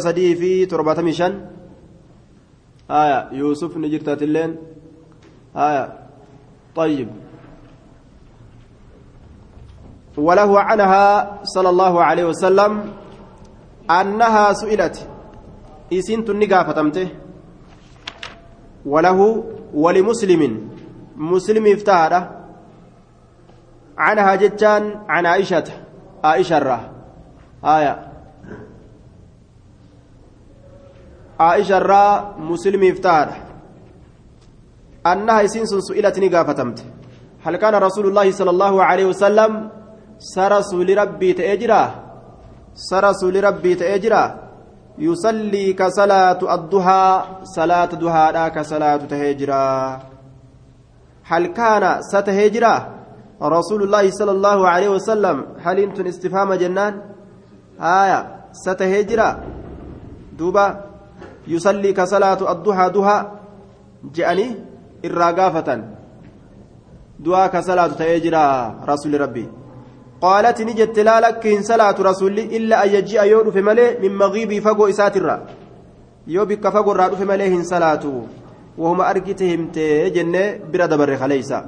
sadii fi torbaatamii shan. Haya yuusuf ni jirtaatilleen. Haya طيب وله عنها صلى الله عليه وسلم أنها سئلت إسنت النقافة تمته وله ولمسلم مسلم افتهر عنها جتان عن عائشة عائشة آية عائشة الرّ مسلم افتهر أنها إسنس سئلت نقافتمت هل كان رسول الله صلى الله عليه وسلم سرسول ربي تأجرا سرسول ربي تأجرا يصلي كصلاة الضحى صلاة ضحى كصلاة تهجرا هل كان ستهجرا رسول الله صلى الله عليه وسلم هل أنتم استفهام جنان آية ستهجرا دوبا يصلي كصلاة الضحى ضحى جأني الراقافة دعاء كصلاة تهجرا رسول ربي. قالت نجت لا لك إن صلاة رسول إلا أن يجيء يود في ملئ من مغيبي فقو إساترا يو بك فقو الرادو في ملئ صلاة. وهم أركتهم جنة برا دبر خليسا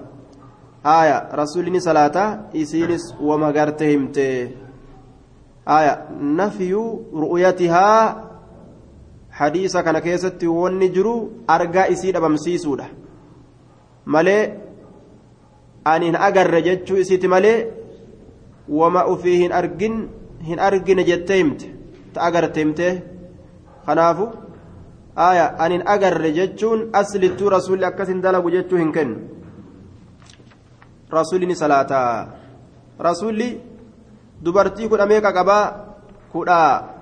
آية رسولني صلاة إسينس وما قرتهم آية نفي رؤيتها hadiisa kana keessatti wanni jiru argaa isii dhabamsiisuudha. Malee ani hin agarre jechuu isiitti malee wama ufii hin argin hin argine jettee himte. Ta agarte himtee? Kanaafu aya ani hin agarre jechuun aslittuu rasuulli akkas hin dalagu jechuu hin kennu. Rasuulli ni salaataa. Rasuulli dubartii kudha meeqa qabaa kudhaa.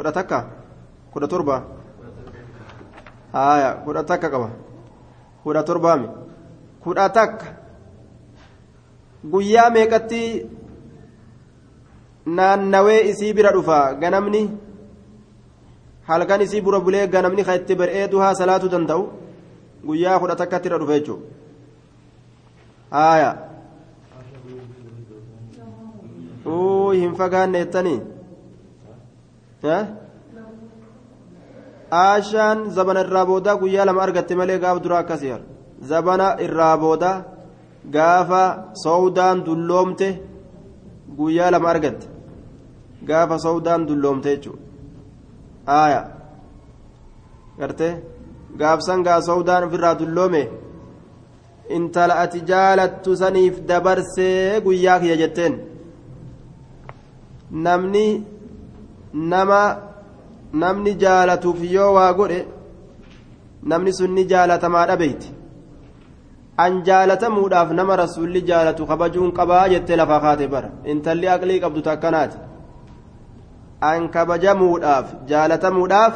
Kudha takka? Kudha torba? Aya kudha takka qaba. Kudha torbaami kudha takka. Guyyaa meeqatti naannawee isii bira dhufa? Ganamni? Halkan isii bura bulee ganamni ka itti bar'ee duhaa salaatu danda'u? Guyyaa kudha takkatti irra dhufa jechuudha haaya uu hin fagaanne jettanii aashaan zabana irraa boodaa guyyaa lama argatte malee gaaf duraa akkasii zabana irraa boodaa gaafa sowdaan dulloomte guyyaa lama argatte. Gaafa sowdaan dulloomte jechuudha. Aaya. Gartee gaafsan gaa sowdaan ofirraa dulloome? Intala ati jaalattu saniif dabarsee guyyaa kiyya jetteen? Namni nama namni jaalatuuf yoo waa godhe namni sunni jaalatamaa dhabeeyti an jaalatamuudhaaf nama rasuulli jaalatu kabajuun qabaa jettee lafaa kaate bara. Intalli aqlii qabdu takkanaati. An kabajamuudhaaf jaalatamuudhaaf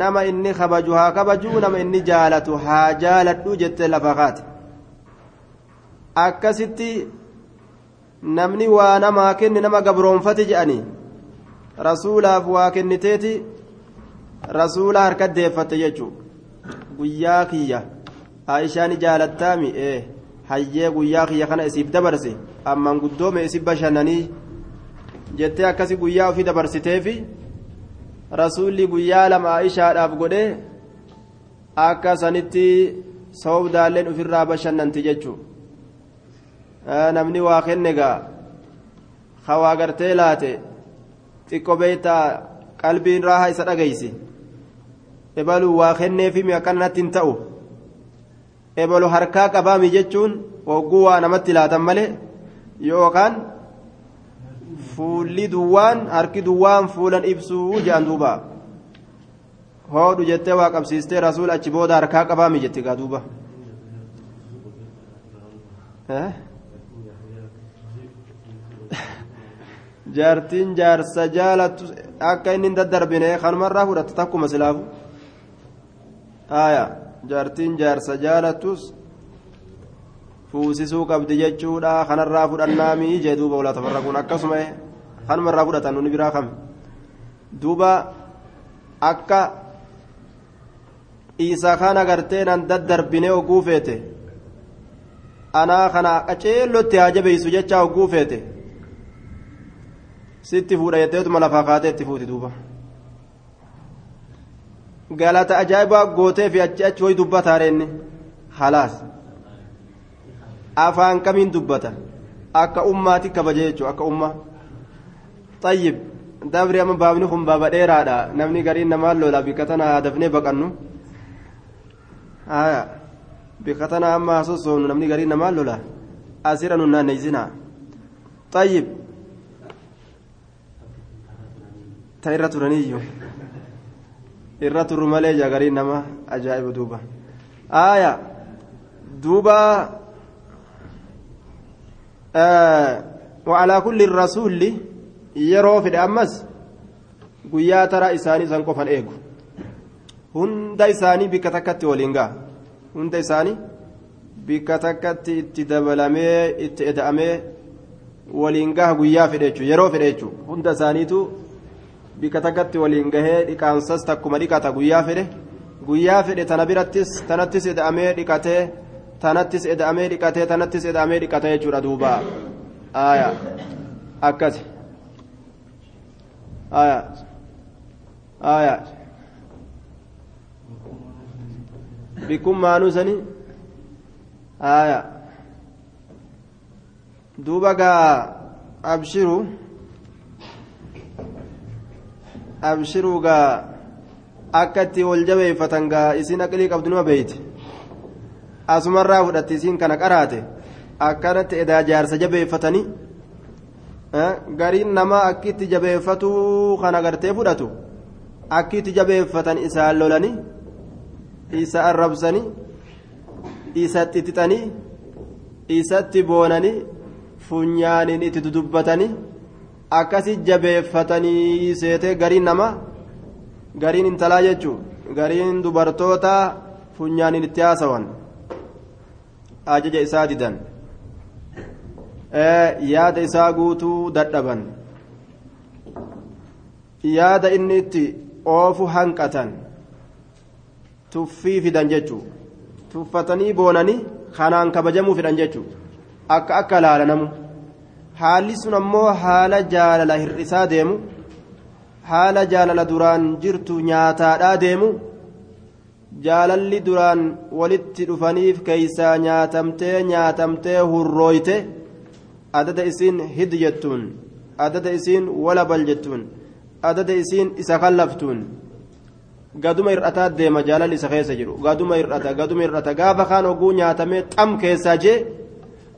nama inni kabaju haa kabajuu nama inni jaalatu haa jaaladhu jettee lafaa kaate. Akkasitti namni waa namaa kenne nama gabroonfate jedhanii rasuulaaf waa kenniteeti rasuula harkat deeffatte jechuu guyyaa kiyya aishaan jaalattaami ee hayyee guyyaa kiyya kana isiif dabarse amman guddoome isif bashannanii jettee akkasi guyyaa ofii dabarsiteefi rasuulli guyyaa lama aishaadhaaf godhe akka sanitti soowdaalleen ofirraa bashannanti jechuu namni waa kenne gaa hawaa gartee laate xiqqo beeytaa qalbiin raaha isa dhageysi ebaluu waa kenneefimi akkanatti hin ta'u. Ebalu harkaa qabaami jechuun hogguu waa namatti laatan malee yookaan fuulli duwwaan harki duwwaan fuulan ibsuu jedhan duuba. Hoodhu jettee waa qabsiistee rasuul achi booda harkaa qabaami jette gaa duuba jaartiin jaarsa jaalattu akka inni hin daddarbine kanumarraa fudhatte takkuma silaafu aayaa jaartiin jaarsa jaalattus fuusisuu qabdi jechuudha kanarraa fudhannaamii jee duuba walaa tafarraquun akkasuma kanumarraa fudhatan nuni biraa kame duuba akka isa kana gartee nan daddarbine oguu feete anaa kana qaceellotti haa jabeeysu jechaa oguu feete sitti fuudha jetteetuma lafaa kaatee itti fuuti duuba. Galata ajaa'ibaa gootee fi achi achi hoyi dubbataare inni halaas. Afaan kamiin dubbata? Akka ummaati kabaje jechuudha akka ummaa xayyib dabri amma baabni kun baaba dheeraadha. Namni gariin namaan lola bika tana dafnee baqannu. Bika tana amma hasosoonu namni gariin namaan lola asira nu naanneysina xayyib ta irra turaniiyyu irra turru malee jagariin nama ajaa'iba duuba aaya duuba وعلى كل الرسول yeroo fedhe ammas guyyaa taraa isaanii san qofan eegu hunda isaanii bikka takkatti waliin ga'a hunda isaanii bikka takkatti itti dabalamee itti eda'amee waliin gaha guyyaa fedhe yeroo fedhe hunda isaaniitu bikka takkatti waliin gahee dhiqaansas takkuma dhiqata guyyaa fedhe guyyaa fedhe tana birattis tanattis eda'amee dhiqatee tanattis eda'amee dhiqatee tanattis eda'amee dhiqatee jechuudha duuba akkasi. آية آية بكم ما نوسني آية abshiruu gaa akka itti wal jabeeffatan gaa isiin aqilii qabdu numa beeyti asumarraa fudhatti isiin kana qaraate akkanatti edaa jaarsa jabeeffatanii gariin namaa akkitti jabeeffatuu kana gartee fudhatu akkitti jabeeffatan isaan lolanii isa arrabsanii isatti tixanii isatti boonanii funyaaniin itti dudubbatanii. Akkasi jabeeffatanii seetee gariin namaa gariin intalaa jechuun gariin dubartoota funyaaniin itti haasawan. Ajaja isaa didan. yaada isaa guutuu dadhaban. Yaada inni itti oofu hanqatan. Tuffii fidan jechuu. Tuffatanii boonanii kanaan kabajamuu fidan jechuu. Akka akka laalanamu haalli sun ammoo haala jaalala hir'isaa deemu haala jaalala duraan jirtu nyaataadhaa deemu jaalalli duraan walitti dhufaniif keeysaa nyaatamtee nyaatamtee hurrooyte adada isiin hid jettuun adada isiin walabal jettuun adada isiin isa kallaftuun. Gaduma hir'ataa deema jaalalli isa keessa jiru. Gaduma hir'ata gaduma hir'ata gaafa kaan oguu nyaatamee xam keessaa jee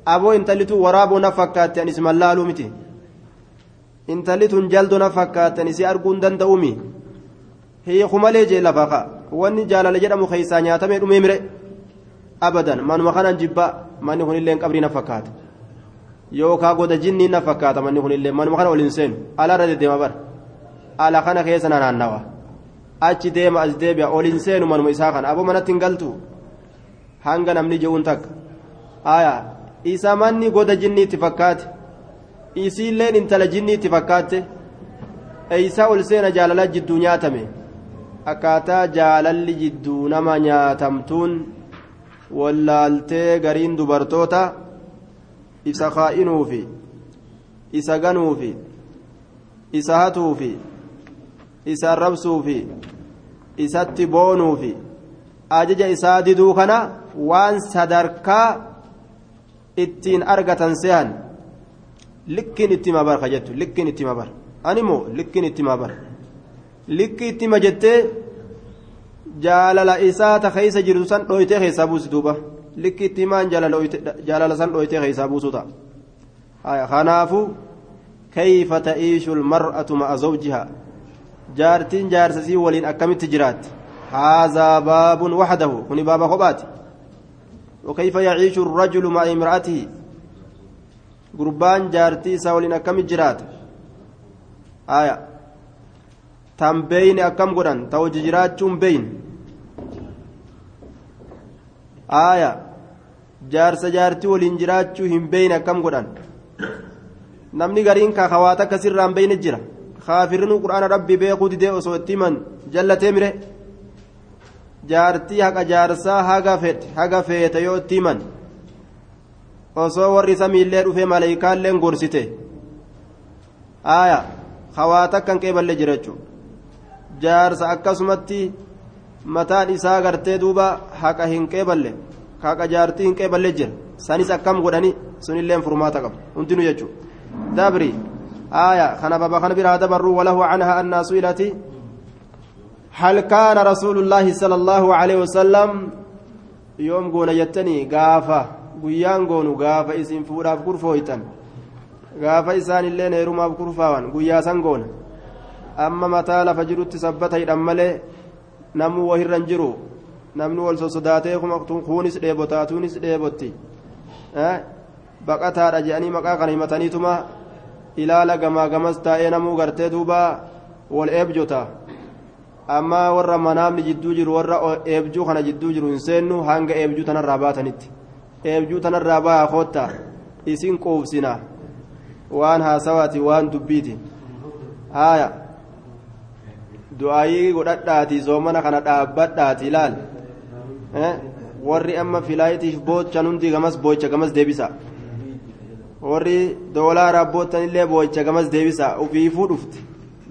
aboo intallitu waraaboo na fakkaatti an isman laaluu miti intallitun jaldo na fakkaatti an isii arguu hin danda'uumi hiiku malee jee lafa ka wanni jaalala jedhamu keessaa nyaatamee dhumee mire abadan manuma kanan jibba manni kunillee qabrii na fakkaata yookaan goda jinnii na fakkaata manni kunillee manuma kana waliin seenu alaarra deddeema bara ala kana keessa na naannawa achi deema as deebi'a oliin seenu manuma isaa kana aboo manatti hin galtu hanga namni je'uun takka aayaa isa manni goda jinnii itti fakkaate? Isiilleen intala jinnii itti fakkaatte? Eeysaa ol seena jaalala jidduu nyaatame? Akkaataa jaalalli jidduu nama nyaatamtuun wallaaltee gariin dubartoota isa kaa'inuufi isa ganuufi isa hatuufi isa arrabsuufi isatti boonuufi ajaja isaa diduu kana waan sadarkaa ittiin argatan sehan likkiin itti hima bar ka jettu likkiin itti hima bar animmoo likkiin itti hima bar likki itti hima jettee jaalala isaa ta keessa jirtu san dhooytee keessaa buusi duuba likki itti himaan jaalala san dhooytee keessaa buusu ta'a kanaafuu kayfa ta'iishu lmar'atu ma'a zawjihaa jaartiin jaarsasii waliin akkamitti jiraatti haazaa baabun waxdahu kuni baaba kophaati وكيف يعيش الرجل مع امرأته قربان جارتي ساولين أكم جرات آية تم بين أكم قران توجي جرات بين آية jaarsa jaartii waliin jiraachuu hin beeyne akkam godhan namni gariin kakawaata akkasirraa hin beeyne jira kaafirrinuu quraana rabbi beekuu didee osoo itti himan jallatee mire jaartii haqa jaarsaa haga fedhe haga feete yoo itti himan osoo warri samiillee dhufe maleeykaalleen gorsite. Aaya hawaata akkan qeeballee jira jechuudha. Jaarsa akkasumatti mataan isaa gartee duuba haqa hin qeeballe haqa jaartii hin qeeballee jira. Sanis akkam godhani sunillee furmaata qabu. Hundinuu jechuudha. Dabri aaya kana baba kana biraa dabarru walahu canhaa annaa su'ilati. هل كان رسول الله صلى الله عليه وسلم يوم قونا يتني قافة fuudhaaf kurfooytan gaafa isaan illee heerumaaf kurfaawan guyyaa san goona amma mataa lafa jirutti sabbata hidhan malee namuu wahirra hin jiru namni wal sosodaatee kuunis dheebotaa tuunis dheebotti baqataadha jedhanii maqaa kana himataniituma ilaala gamaa gamas taa'ee namuu gartee duuba wal eebjota amma warra manaamni jidduu jiru warra eebjuu kana jidduu jiru hin seennu hanga eebjuu tanarraa baatanitti. Eebjuu tanarraa bahaa koottaa isin quubsina. Waan haasawaati waan dubbiiti. Haaya. Du'aayii godhadhaati zoomana kana dhaabbadhaati ilaal warri amma filaayitiif boochan hundi gamas boocha gamas deebisa. Warri doolaaraa boottan illee boocha gamas deebisa. Ufiifuu dhufte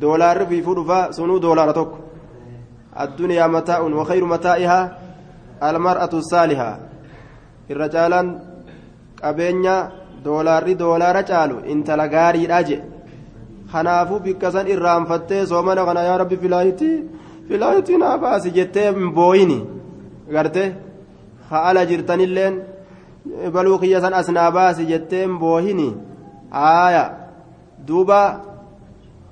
doolaarri ufiifuu dhufa sunuu doolaara tokko mataa'un wakayru mataa'ihaa almar'atu saalihaa irra caalaan qabeenya doolaarri doolaara caalu intala gaariidha je kanaafuu bikkasan irraanfattee soomana kana yaa rabbi filaayitii filaayitii naa baasi jettee booyini garte haala jirtanilleen baluu kiyya san as naa baasi jettee boohini haaya duuba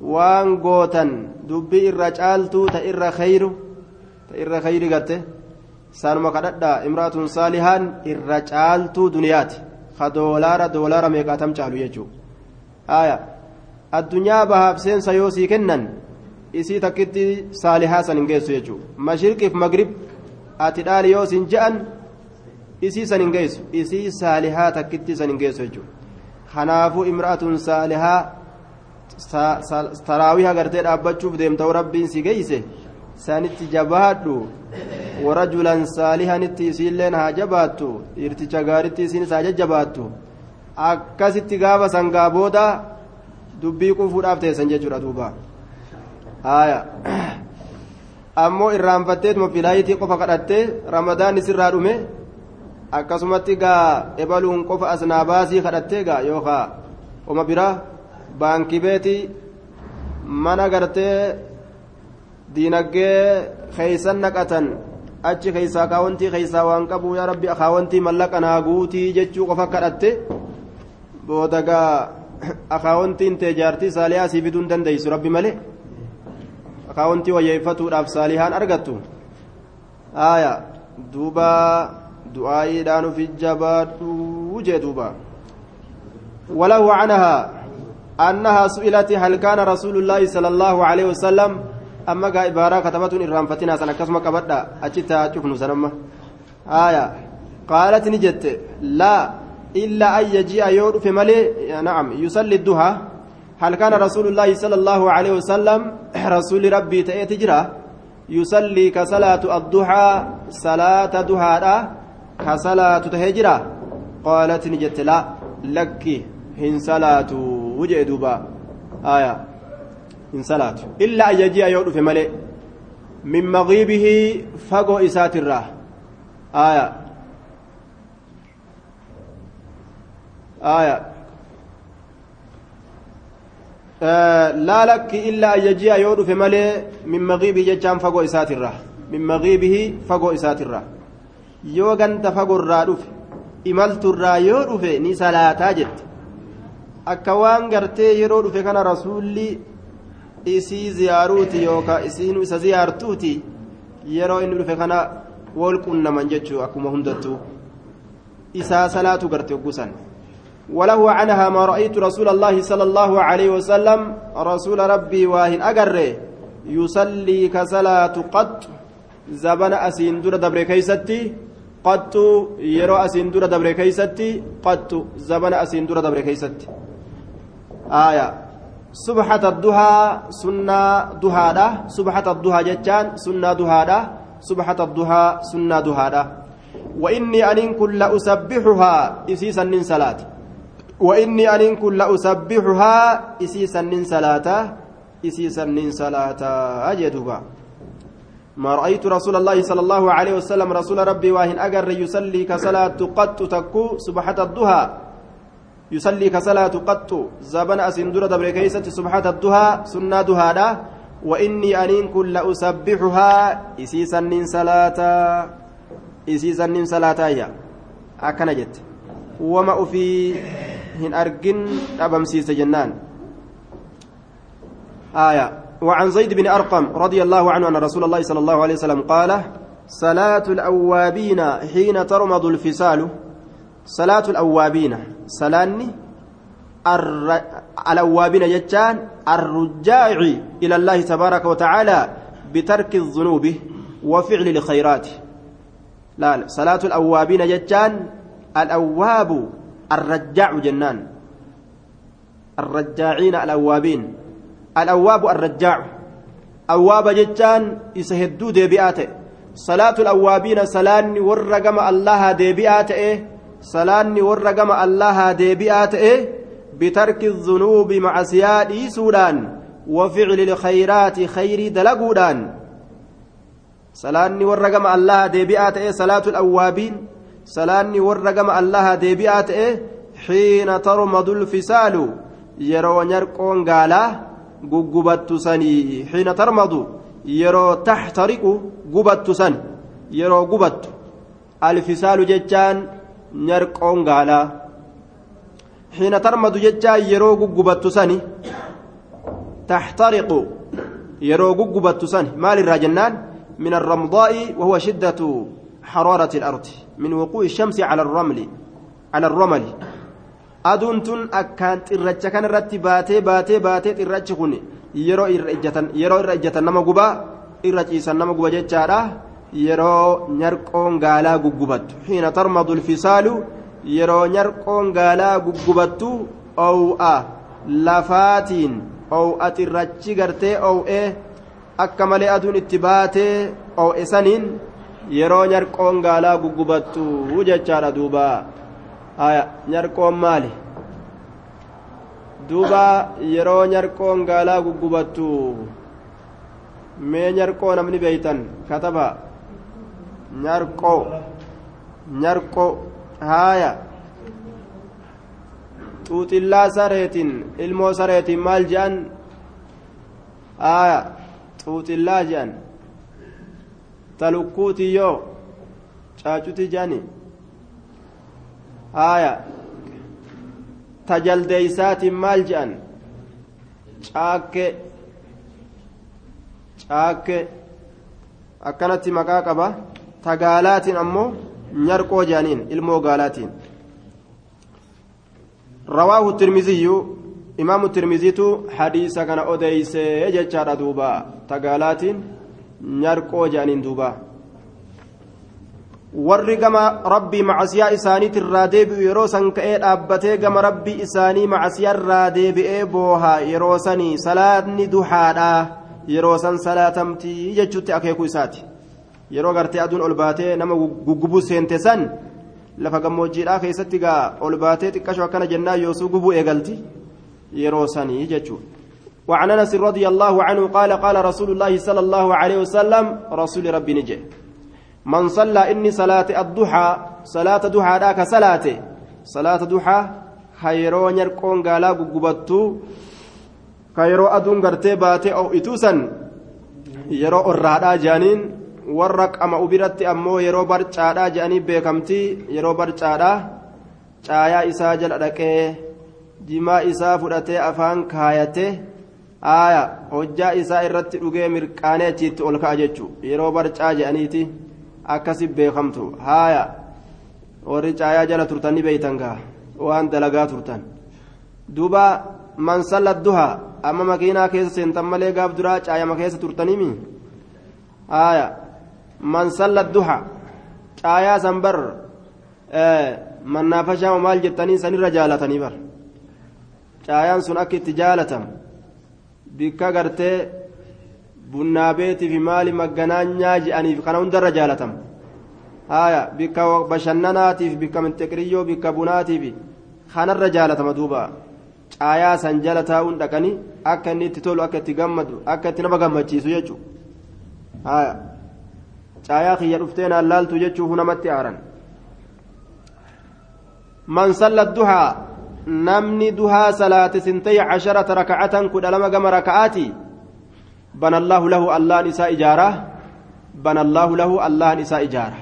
waan gootan dubbii irra caaltuu ta irra khayru ta irra khayri garte saanuma kadhadha imraatun saalihaan irra caaltuu duniyaati ka doolaara doolaara meeqaatam caalu jechuu aya addunyaa bahaaf seensa yoo sii kennan isii takkitti saalihaa san hin geessu jechuu mashriqiif magrib ati dhaali yoo sin je'an isii san hin geessu isii saalihaa takkitti san hin geessu jechuu kanaafuu imraatun saalihaa taraawiha gartee dhaabbachuuf deemta'u rabbiin si geeyse? Sanitti jabaadhu. Warajulan saalihanitti isiilleen haa jabaattu. Dhiirticha gaaritti isiinis haa jajjabaattu. Akkasitti gaafa sangaa booda dubbii quufuudhaaf teessan jechuudha duuba. Haaya. Ammoo irraanfatteetuma filaayitii qofa kadhattee ramadaan isirraa dhume akkasumatti gaa ebaluun qofa asnaa baasii kadhattee gaa yookaa oma biraa baankii beetii mana gartee diinaggee keeysan naqatan achi keeysaa kaawwantii keeysaa waan qabu yaa rabbi akaawwantii mallaqa naa guutii jechuu qofa kadhatte boodagaa akaawwantiin tee jaartii saaliyaa sii fiduu hin dandeessu rabbi malee? Akaawwantii wayyeeffatuudhaaf saalihaan argattu? Haaya duuba du'aayiidhaan ofii jabaadhuu jee duuba. Walahu canahaa أنها سئلت هل كان رسول الله صلى الله عليه وسلم أما قا إبارة كتبت إرام فتنا سنة كسمة كبدا أجتا شوفنو سنما. آية. قالت نجت لا إلا أن يجيء يور في ملي. نعم. يصلي الدهى هل كان رسول الله صلى الله عليه وسلم رسول ربي تأتجرا يصلي كصلاة الضحى صلاة دهى كصلاة تهجرا. قالت نجت لا. لك hin salaatu wujee duuba aya hin salaatu illaa an yaji'a yoo dhufe malee min magiibihi fagoo isaatirraa aya aya laa lakki illaa an yaji'a yoo dhufe malee min magiibihi jechaan fagoo isaatirraa min magiibihi fagoo isaatirraa yoo ganta fagorraa dhufe imalturraa yoo dhufe ni salaataa jette akka waan gartee yeroo dhufe kana rasuulli isii ziyaaruuti yookaan isiin isa ziyaartuuti yeroo inni dhufe kana wal qunnaman jechuu akkuma hundattuu isaa salaatu garte oggusan وله عنها ما رأيت رسول الله صلى الله عليه وسلم رسول ربي واهن أجر يصلي كصلاة قط زبن أسين دبر كيستي قط يرو أسين دبر كيستي قط زبن أسين دبر كيستي آية. سبحة الضحى سنة دهادة سبحة الضحى جتان سنة دهادة سبحة الضحى سنة دهادة وإني أن كل أسبحها إسيسا من صلاة وإني أن كل أسبحها إسيسا من صلاة إسيسا من صلاة أجدها ما رأيت رسول الله صلى الله عليه وسلم رسول ربي واهن أجر يصلي كصلاة قط تكو. سبحة الضحى يصلي كصلاة قط. زبن أسندر دبر كيسة سبحة الضحى سنة دهادا. وإني أنين كل أسبحها إسيسا من صلاة إسيسا من صلاة يا أكن جت. وما أفي هن أرجن أبمسيس جنان. آية. وعن زيد بن أرقم رضي الله عنه أن رسول الله صلى الله عليه وسلم قال صلاة الأوابين حين ترمض الفصال صلاة الأوابين سلاني الر... الأوابين جتان الرجاع إلى الله تبارك وتعالى بترك الذنوب وفعل الخيرات لا صلاة الأوابين جتان الأواب الرجاع جنان الرجاعين الأوابين الأواب الرجاع أواب جتان يسهدو ديبئات صلاة الأوابين سلاني ورقم الله ديبئات إيه سلاني ورقم الله ديبئات إيه بترك الذنوب مع سياد سودان وفعل الخيرات خير دلقودان سلاني ورقم الله ديبئات إيه صلاة الأوابين سلاني ورقم الله ديبئات إيه حين ترمض الفسال يرو نرقون قاله guggubattu sanii xiina tarmadu yeroo taxtariqu gubattu san yeroo gubattu. Alfisaalu jechaan nyarqoon gaalaa xiina tarmadu jechaan yeroo guggubattu sani taxtariqu yeroo guggubattu sani maal irraa jennaan من الرمضاء وهو شدة حرارة الأرض من وقوع الشمس على الرمل على الرمل aduun tun akkaan xirracha kan irratti baatee baatee baatee xirrachi kun yeroo irra ijjatan nama gubaa irra ciisan nama guba jechaadha yeroo nyarqoon gaalaa guggubattu. Xiina tarmadu lfisaalu yeroo nyarqoon gaalaa guggubattu ow'a lafaatiin ow'a xirrachi gartee ow'ee akka malee aduun itti baatee ow'e saniin yeroo nyarqoon gaalaa guggubattu jechaadha duubaa haya nyarqoon maali? Duuba yeroo nyarqoon gaalaa guggubattu mee nyarqoo namni beeytan kataba nyarqoo nyarqoo haya xuuxillaa sareetiin ilmoo sareetiin maal je'an? Haya xuuxillaa je'an. Talukkuutii yoo caacuti je'ani. Haya tajaldeeysaatiin maal je'an? Caakke. Caakke. Akkanatti maqaa qaba tagaalaatiin ammoo nyarqoo je'aniin ilmoo gaalaatiin. Rawaahu tirmiziyyu imaamu tirmiziitu hadiisa kana odeeysee jechaadha duuba. Tagaalaatiin nyarqoo je'aniin duubaa warri gama rabbii macasiyaa isaaniitirraa deebi'u yeroo san ka'ee dhaabbatee gama rabbii isaanii macasiyaarraa deebi'ee booha yeroo sanii salaatni duhaadha yeroo san salaatamtii jechuutti akeekuu isaati yeroo gartee aduun ol baatee nama guggubuu seente san lafa gammoojjiidhaa keessatti gaa ol baatee xiqqashoo akkana jennaa yoosuu gubuu eegalti? Yeroo sanii jechuudha. وعن انس رضي الله عنه قال قال رسول الله صلى الله عليه وسلم رسول ربي نجي من صلى إني صلاة الضحى صلاة ضحى ذاك صلاة صلاة ضحى خيرو نرقون قالا قبطو خيرو أدون قرتي باتي أو إتوسا يرو الرادة جانين warra qama biratti ammoo yeroo barcaadhaa jedhanii beekamti yeroo barcaadhaa caayaa isaa jala dhaqee jimaa isaa fudhatee afaan kaayatee aaya hojjaa isaa irratti dhugee mirqaanee achiitti ol ka'a jechuudha yeroo barcaa jedhaniiti akkasi beekamtu. Haaya warri caayaa jala turtan ni beeytan gaa? Waan dalagaa turtan. Duuba man salla duha amma makiinaa keessa seentan malee gaaf duraa caayama keessa turtanimi haaya man salla duha caayaa san bar mannaafashaa maal jettanii sanirra jaalatanii bar caayaan sun akka itti jaalatamu bikka gartee bunnaa beetiif maali magganaanyaa je'aniif kana hundarra jaalatamu haya bikka bashannanaatiif bikka mintiqriyyoo bikka bunaatiif kanarra jaalatama duuba caayaa san jala taa'uun dhaqanii akka inni itti tolu akka itti gammadu akka itti nama gammachiisu jechuudha caayaa kiyya dhuftee naan laaltu jechuuf namatti aaran man salla duhaa namni duhaa salaate sintay casharata rakacatan kudha lama gama raka'aati bana allaahu lahu allahan isaa ijaara bana allaahu lahu allahan isaa ijaara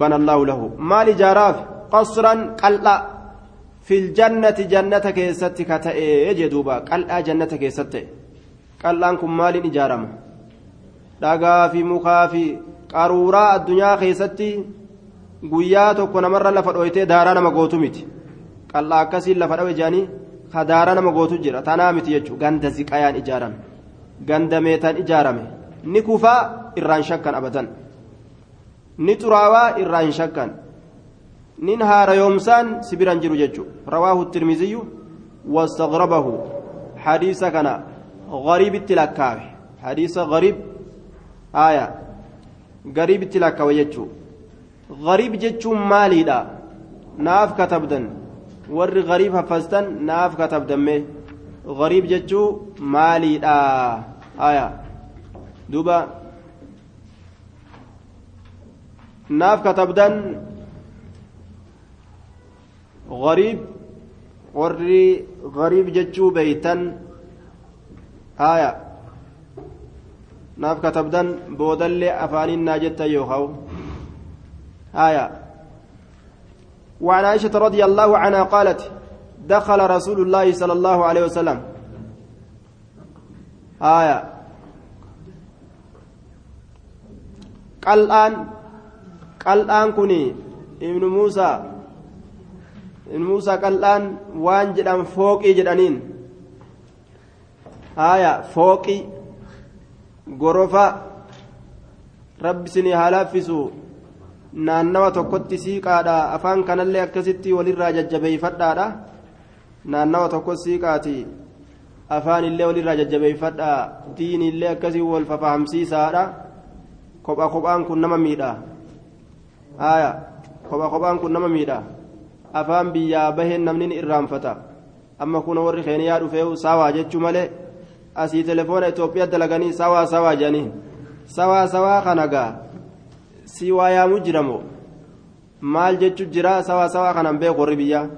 bana allaahu lahu maal ijaaraaf qasran qal'a في الجنة جنة كيستي كتئي جدوبا قلعة جنة كيستي قلعان كن مال إجارم dhagaa fi mukaa fi qaruuraa addunyaa keessatti guyyaa tokko namarra lafa dhoytee daaraa nama gootu miti qal'aa akkasiin lafa dhawe jedhanii ka daaraa nama gootu jira tanaa miti jechuudha ganda ziqayaan ijaarame ganda meetaan ijaarame ni kufaa irraan shakkan abadan ni xuraawaa irraan shakkan nin haarayoomsaan sibiran jiru jechuudha rawaahu tirmiziyyu wastaghrabahu hadiisa kana gariibitti lakkaawe hadiisa gariib aya gariibitti lakkaawe jechuudha gariib jechuun maaliidha naaf katabdan warri gariib haffastan naaf katabdamme gariib jechuu maaliidha aya duuba naaf katabdan غريب warri gariib jechuu beeytan aya naaf katabdan boodallee afaaniin naa jettan yookaa'u aya وعن عائشة رضي الله عنها قالت دخل رسول الله صلى الله عليه وسلم آية قال قال كني ابن موسى muusaa qal'aan waan jedhan fooqii jedhaniin haaya fooqii gorofa rabbi sinii haa laaffisu naannawa tokkotti siiqaadha. Afaan kanallee akkasitti walirraa jajjabeeyfadhaadha naannawa tokko siiqaati. Afaan illee walirraa jajjabeeyfadha diin illee akkasii wal fafahamsiisaadha. Kopha kophaan kun nama miidha. Haaya kopha kophaan kun nama miidha. Afaan biyyaa baheen namni ni irraanfata. Amma kun warri keeniyaa dhufee sawaa jechuu malee asii telefoona Itoophiyaa dalaganii sawaa sawaa jedhanii sawaa sawaa kana gaa si waa yaamu jiramoo maal jechu jira sawaa sawaa kanan beeku warri biyyaa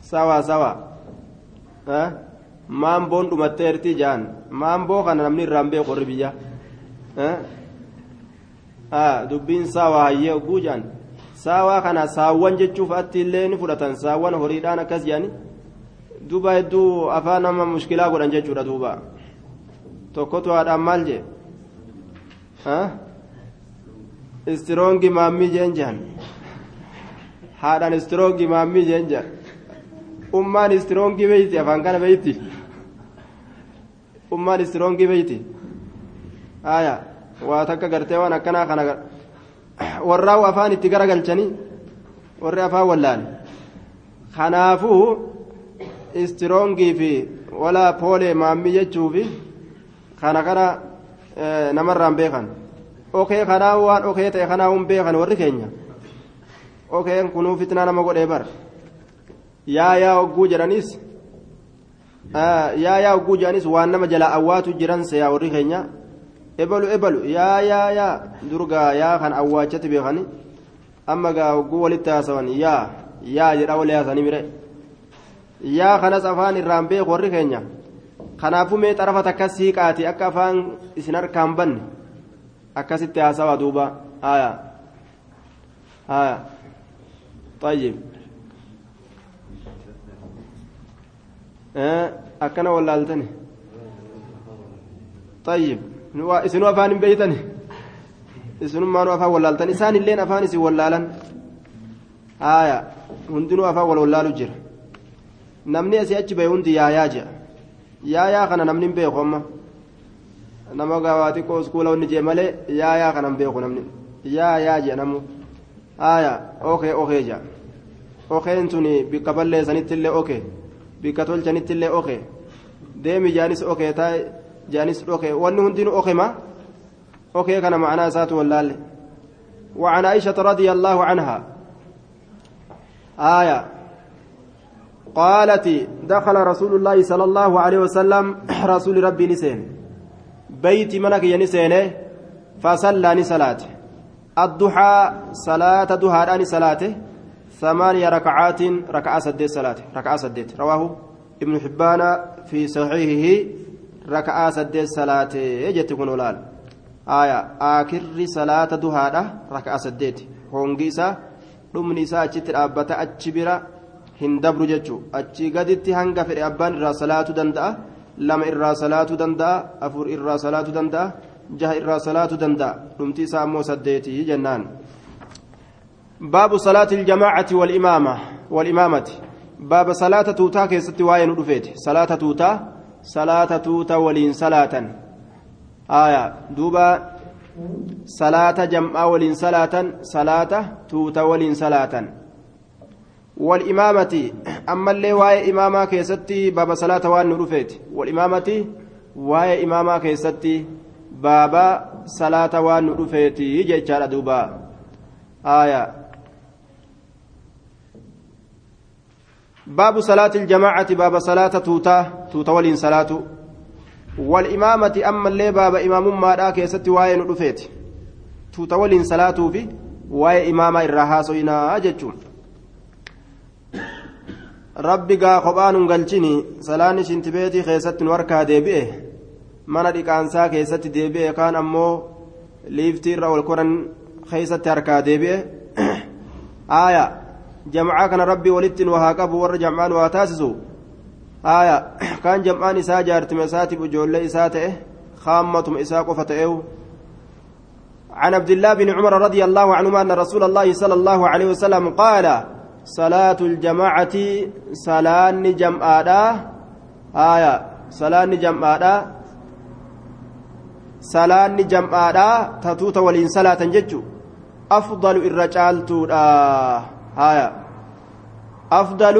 sawaa sawaa maamboon dhumatteerti jaan maamboo kana namni irraan beeku warri biyyaa dubbiin sawaa hayyee oguu jaan saawaa kana saawwan jechuuf atti illee ni fudhatan saawwan horiidhaan akkas jedhani duuba hedduu afaan nama mushkilaa godhan jechuudha duuba tokkotu haadhaan maal jee istiroongi maammii jeen jehan haadhaan istiroongi maammii jeen jehan ummaan istiroongi beeyti afaan kana beeyti ummaan istiroongi beeyti aya waa takka gartee waan akkanaa kana warraa'u afaan itti garagalchanii warri afaan wallaale kanaafuu istiroongii fi walaa poolee maammii jechuufi kana kana namarraan beekan okee kanaa waan okee ta'e kanaa hun beekan warri keenya okeen kunuu fitnaa nama godhee bar yaa yaa hogguu jedhanis yaa yaa hogguu jedhanis waan nama jalaa awwaatu jiran seeyaa warri keenya ebalu ebalu yaa yaa yaa durgaa yaa kan awwaachatti beekani amma gaa hogguu walitti haasawan yaa yaa jedha wali haasanii mire yaa kanas afaan irraan beeku warri keenya kanaafuu mee xarafa takka siiqaati akka afaan isin harkaan banne akkasitti haasawaa duuba aya aya طيب akkana wallaaltani طيب isinuu afaan hin beeytani isinummaanuu afaan wallaaltan isaan illeen afaan isin wallaalan aya hundinuu afaan wal wallaalu jira Namni asii achi bahe hundi yaayaa jea yaayaa kana namni hin beeku amma nama gaawaa xiqqoo iskuula wanni jee malee yaayaa kana hin beeku namni yaayaa jea namu aya okee okee jea okeen tuni bikka balleessanitti illee okee bikka tolchanitti illee okee deemi jaanis okee taa'e jaanis okee wanni hundinuu okema okee kana ma'anaa isaatu wallaalle وعن عائشة رضي الله عنها آية قالت دخل رسول الله صلى الله عليه وسلم رسول ربي نسين بيت منك ينسين فصلى صلاة الضحى صلاة ضحى صلاة ثمانية ركعات ركعة سديت صلاة ركعة سديت رواه ابن حبان في صحيحه ركعة سديت صلاة يجت كن ولال آية آخر صلاة ضحى ركعة سديت هونغي dhumni isaa achitti dhaabbata achi bira hin dabru jechuun achi gaditti hanga fedhe abbaan irraa salaatuu danda'a lama irraa salaatuu danda'a afur irraa salaatuu danda'a jaha irraa salaatuu danda'a dhumti isaa ammoo saddeetii jennaan. باب صلاة الجماعة والإمامة والإمامة باب صلاة توتا كيست واين رفيت صلاة توتا صلاة توتا ولين صلاة آية دوبا salaata jam'aa waliin salaatan salaata tuuta waliin salaatan ammallee waa'ee imaamaa keessatti baaba salaata waan nu dhufeeti walimaamati waa'ee imaamaa keessatti baaba salaata waan nu dhufeeti jechaadha duuba aayaa باب صلاة الجماعة باب صلاة توتا توتا ولين صلاة والإمامة أما اللي باب إمام ما راك يستي واين رفيت توتا ولين صلاة في واي إمامة الرها سوينا أجتشون rabbi gaa kophaan galchini salaanni shintibeetii keessatti nu harkaa deebi'e mana dhiqaansaa keessatti deebi'e kaan ammoo liiftii irra ol koran keessatti harkaa deebi'e aaya jamcaa kana rabbi walitti nu haa qabu warra jamcaa nu haa taasisu aaya kaan jam'aan isaa jaartima isaatiif ijoollee isaa ta'e kaammatuma isaa qofa ta'eewu عن عبد الله بن عمر رضي الله عنهما أن رسول الله صلى الله عليه وسلم قال صلاة الجماعة صلاة جمعة آية صلاة جمعة صلاة جمعة تتوت ولين صلاة ججو. أفضل الرجال تودا آية أفضل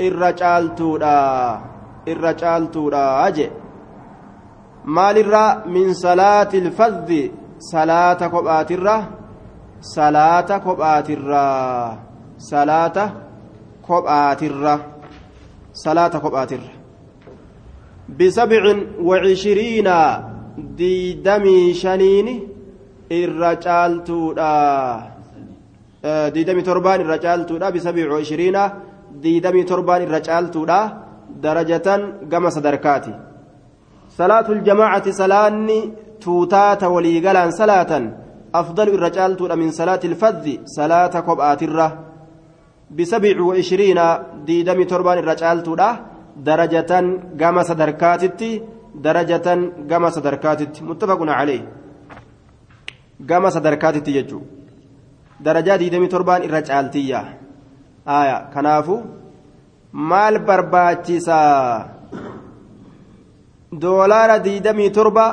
الرجال تودا الرجال تودا أجي صلاة الفذ. صلاة كبات الرا صلاة كبات الرا salaata kophaatirra salaata kophaatirra bisabcin wacishiriina diidamii shaniini irra caaltuudha diidamii torbaan irra caaltuudha bisabci wacishiriina diidamii torbaan irra caaltuudha darajatan gama sadarkaati salaatu ljamaacati salaanni tuutaata waliigalaan salaatan afdalu irra caaltuudha min salaati ilfaddi salaata kophaatirra بسبع وعشرين ديدمي تربان الرجالتودا درجة قام صدركاتتي درجة قام صدركاتتي متفق عليه. قام صدركاتتي يجو. درجة ديدمي تربان الرجالتية. آية كنافو maal barbaachisa doolaara diidamii torba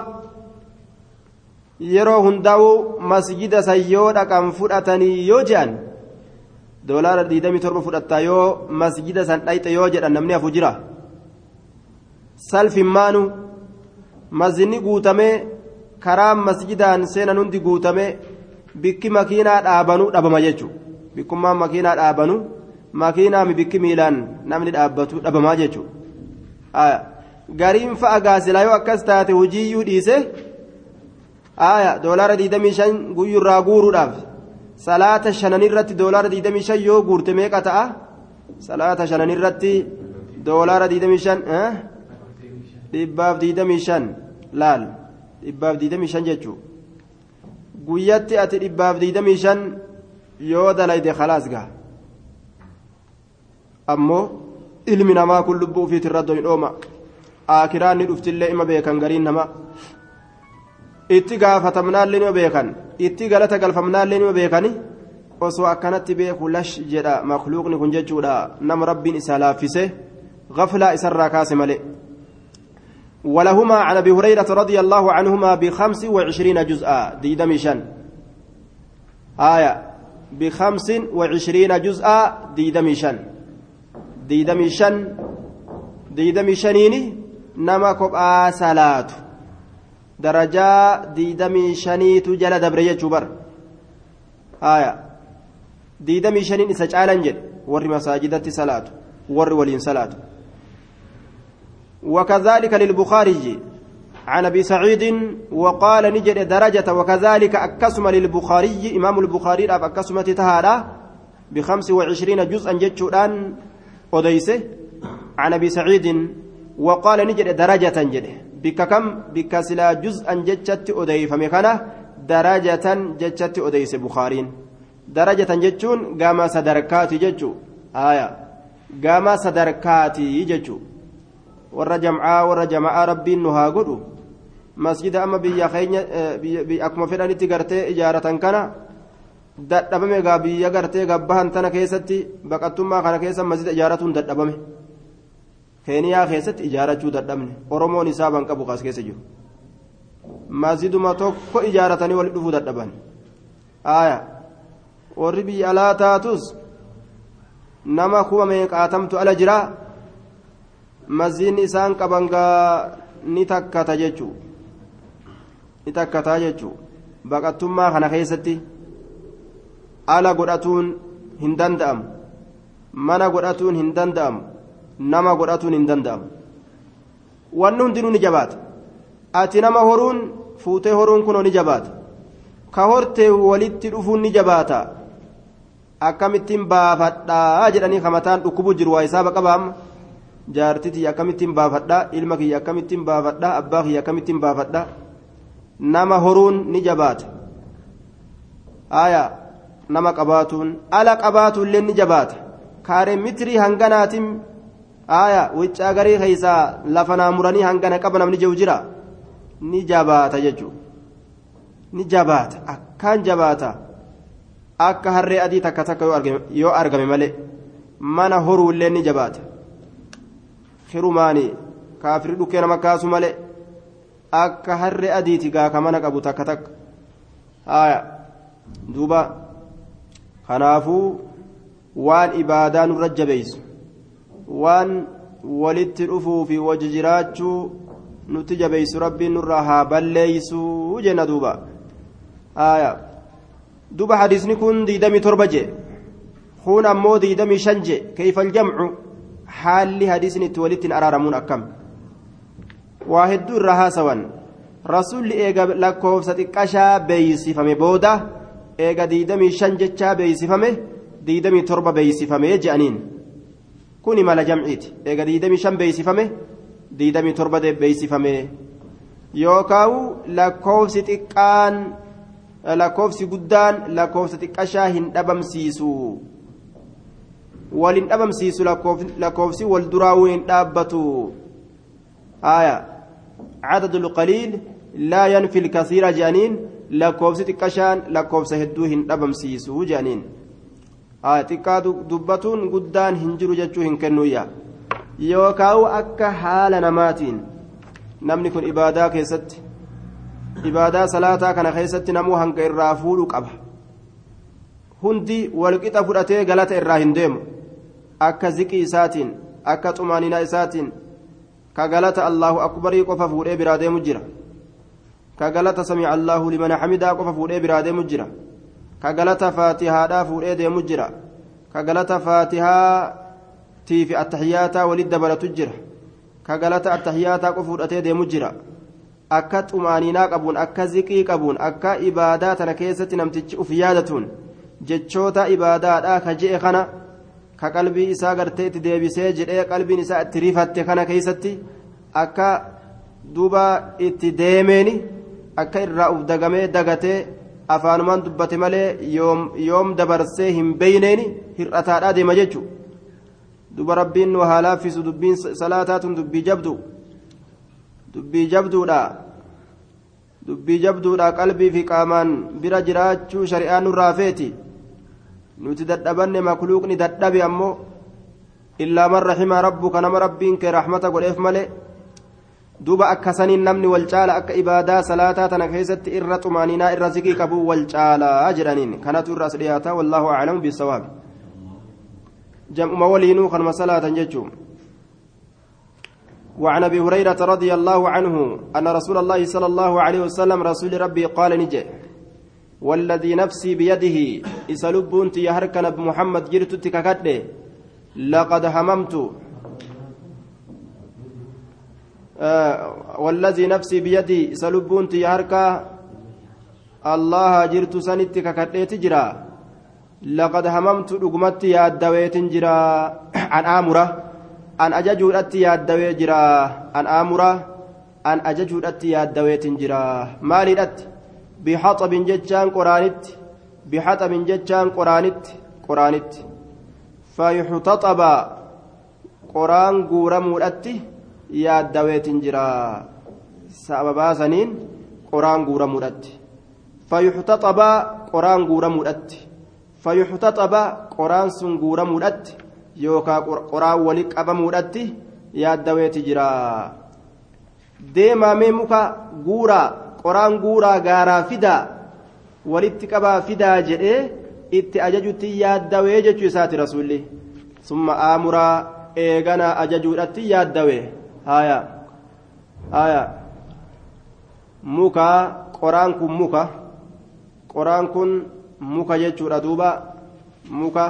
yeroo hundaa'u masjida san yoo dhaqan fudhatanii yoo doolaara diidamii torba fudhattaa yoo masjida san dhayxe yoo jedhan namni hafu jira. Salfimmaanu masjidni guutamee karaa masjidaan seenan hundi guutamee bikki makiinaa dhaabanuu dhabama jechuudha. Bikkummaan makiinaa dhaabanuu makiinaa bikki miilaan namni dhaabbatu dhabamaa jechuudha. Gariin fa'a gaasilaa yoo akkas taate hojiiyyuu dhiise doolaara diidamii shan guyyurraa guuruudhaaf. Salaata shanan irratti doolaara diidamii shan yoo guurte meeqa ta'a salaata shanan irratti doolaara diidamii shan dhibbaaf diidamii shan laal dhibbaaf diidamii shan jechuun guyyatti ati dhibbaaf diidamii shan yoo dalayde khalaas gaha ammoo ilmi namaa kun lubbuu ofiitirra dhooma akiraan ni dhuftillee ima beekan gariin namaa itti gaafatamnaallee nima beekan itti galata galfamnaallee nima beekani osoo akkanatti beeku lash jedha makluuqni kun jechuudha nama rabbiin isaa laaffise غفلة إسرى كاس ملئ ولهما عن أبي هريرة رضي الله عنهما بخمس وعشرين جزءا ديدمشان آية بخمس وعشرين جزءا ديدمشان ديدمشان ديدمشانيني نما كبآ سلاته shaniitu jala dabre jechuu bar haya diidamii shaniin isa caalan jedhe warri masaajidatti salaatu ور ولين صلاة. وكذلك للبخاري. عن أبي سعيد وقال نجد درجة. وكذلك أكسم للبخاري. إمام البخاري أكسمة تهادا بخمس وعشرين جزءا جتشودان أديسه عن أبي سعيد. وقال نجد درجة جده. بك كم بك سلا جزءا جتشت أديف مكانه درجة جتشت أديس بخارين درجة جتشون قام صدركات جتشو آية قام صدركات جتشو warra jamcaa warra jama'aa rabbiin nu haa godhu masjida amma biyya keenya akkuma fedhanitti gartee ijaaratan kana dadhabame gaa biyya gartee gabbahan tana keessatti baqattummaa kana keessa masjida ijaaratuun dadhabame keeniyaa keessatti ijaarachuu dadhabne. Oromoon isaa ban qabu kaas keessa jiru. Masjiduma tokko ijaaratanii walitti dhufuu dadhaban. Aaya. Warri biyya alaa taatus nama kuma meeqaatamtu ala jiraa masjidni isaan qaban gaa ni takkata jechuu? Ni takkataa jechuu? Baqattummaa kana keessatti ala godhatuun hin danda'amu. Mana godhatuun hin danda'amu nama godhatuun hin danda'amu. Wanni hundinuu ni jabaata. Ati nama horuun fuutee horuun kunoo ni jabaata. Ka hortee walitti dhufuun ni jabaata. Akkamittiin baafadhaa jedhanii kamataan dhukkubu jiru waa isaa baqa baama jaartitii akkamittiin baafadhaa ilma kiyya akkamittiin baafadhaa abbaa kiyya akkamittiin baafadhaa? Nama horuun ni jabaata. Aayaa nama qabaatuun ala qabaatuullee ni jabaata. Kaaree mitirii hanganaatiin aayaa wiccaa garii keessaa lafa naa muranii hangana qaba namni jiru jira? Ni jabaata jechuudha ni jabaata. Akkaan jabaata. Akka harree adii takka takka yoo argame malee mana horuullee ni jabaata. hirumaani kaafiri dhukkee nama kaasu malee akka harre adiiti gaa ka mana qabu takka takka. Haya duuba. Kanaafuu waan ibaadaa nurra jabeessu waan walitti dhufuu fi wajji jiraachuu nutti jabeessu rabbiin nurraa haa balleeysuu jenna duuba haya duuba hadiisni kun diidamii torba jee kun ammoo diidamii shan jee keeyfal jamcu haalli hadiisni itti walittiin araaramuun akkam waa hedduu irraa haasawan rasuulli eega lakkoofsa xiqqashaa beeysifame booda eega diidamii shan jechaa beeysifame diidamii torba beeysifame je'aniin kuni mala jamciiti eega diidamii shan beeysifame diidamii torba beeysifame yookaawu lakkoofsi xiqqaan lakkoofsi guddaan lakkoofsa xiqqashaa hin dhabamsiisu waliin dhabamsiisu lakkoofsi wal duraa hin dhaabbatu aya cadadu lqaliil laa yanfi lkasiira je'aniin lakkoofsi xiqqashaan lakkoofsa hedduu hin dhabamsiisu je'aniin xiqqaa dubbatuun guddaan hin jiru jechuu hin kennuyya yookaawu akka haala namaatiin. Namni kun ibaadaa keessatti ibaadaa salaataa kana keessatti namuu hanga irraa fuudhu qaba. Hundi walqixa fudhatee galata irraa hin deemu. Akka ziqii isaatiin akka xumaaninaa isaatiin ka galata allahu akbarii qofa fuudhee biraa deemu jira. Ka galata samica allahu liman xamidaa qofa fuudhee biraa deemu jira ka galata faatihaadhaa fuudhee deemu jira. Ka galata faatihaatii fi attaxiyaataa walit dabalatu jira. Ka galata attaxiyaataa qofa fudhatee deemu jira. Akka xumaaninaa qabuun akka ziqii qabuun akka ibaadaa tana keessatti namtichi uf yaadatuun jechoota ibaadaadhaa ka je'e kana ka qalbii isaa gartee itti deebisee jedhee qalbiin isaa itti rifatte kana keessatti akka duuba itti deemeeni akka irraa uf dagamee dagatee afaanumaan dubbate malee yoom dabarsee hin beeyneeni hir'ataadhaa deema jechuudha duuba rabbiin nu haa dubbiin salaataatun dubbii jabdu. Dubbii jabduudha. Dubbii jabduudha qalbii fi qaamaan bira jiraachuu shari'aan nurraa feeti. nuti dadhabanne makluuqni dadhabe ammoo illaa man raxima rabbuka nama rabbiin kee raxmata godheef malee duuba akkasaniin namni wal caala akka ibaadaa salaataa tana keessatti irra xumaaninaa irra ziqii qabu wal caalaa jedhaniin kanatu irra as dhiyaata wallaahu aclamu bisawaabi jam'uma waliinuu kanuma salaatan jechuun وعن ابي هريره رضي الله عنه ان رسول الله صلى الله عليه وسلم رسول ربي قال نجي والذي نفسي بيده إسلبون تيهركن بمحمد جرت تككد لقد هممت آه والذي نفسي بيدي سلبونت يهركا الله جرت سنت ككديت جرا. لقد هممت رقمت يا دويت جرا. عن آمرة. أن أججودت يا دوي جرا. عن آمرة. أن أججودت يا دويت جرا. مالي بحطب جتشان قرانت. بحطب جتشان قرانت. قرانت. فيحتطب. قران غورمودatti yaaddaweetin jira sababaa saniin qoraan guuramuudhatti fayyuxtaxabaa qoraan guuramuudhatti fayyuxtaxabaa qoraan sun guuramuudhatti yookaan qoraan wali qabamuudhatti yaaddaweeti jira. Deemaamee muka guuraa qoraan guuraa gaaraa fidaa walitti qabaa fidaa jedhee itti ajajutti yaaddawee jechuu isaati rasuulli. Summa aamuraa eeganaa ajajuudhatti yaaddawee haya haya muka qoraan kun muka qoraan kun muka jechuudha duuba muka